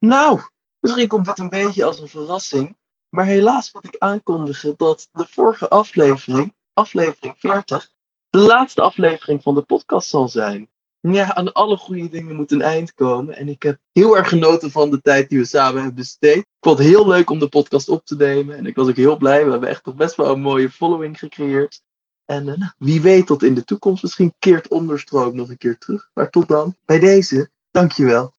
Nou, misschien komt het een beetje als een verrassing. Maar helaas moet ik aankondigen dat de vorige aflevering, aflevering 40, de laatste aflevering van de podcast zal zijn. Ja, aan alle goede dingen moet een eind komen. En ik heb heel erg genoten van de tijd die we samen hebben besteed. Ik vond het heel leuk om de podcast op te nemen. En ik was ook heel blij. We hebben echt toch best wel een mooie following gecreëerd. En uh, wie weet tot in de toekomst. Misschien keert onderstroom nog een keer terug. Maar tot dan, bij deze, dankjewel.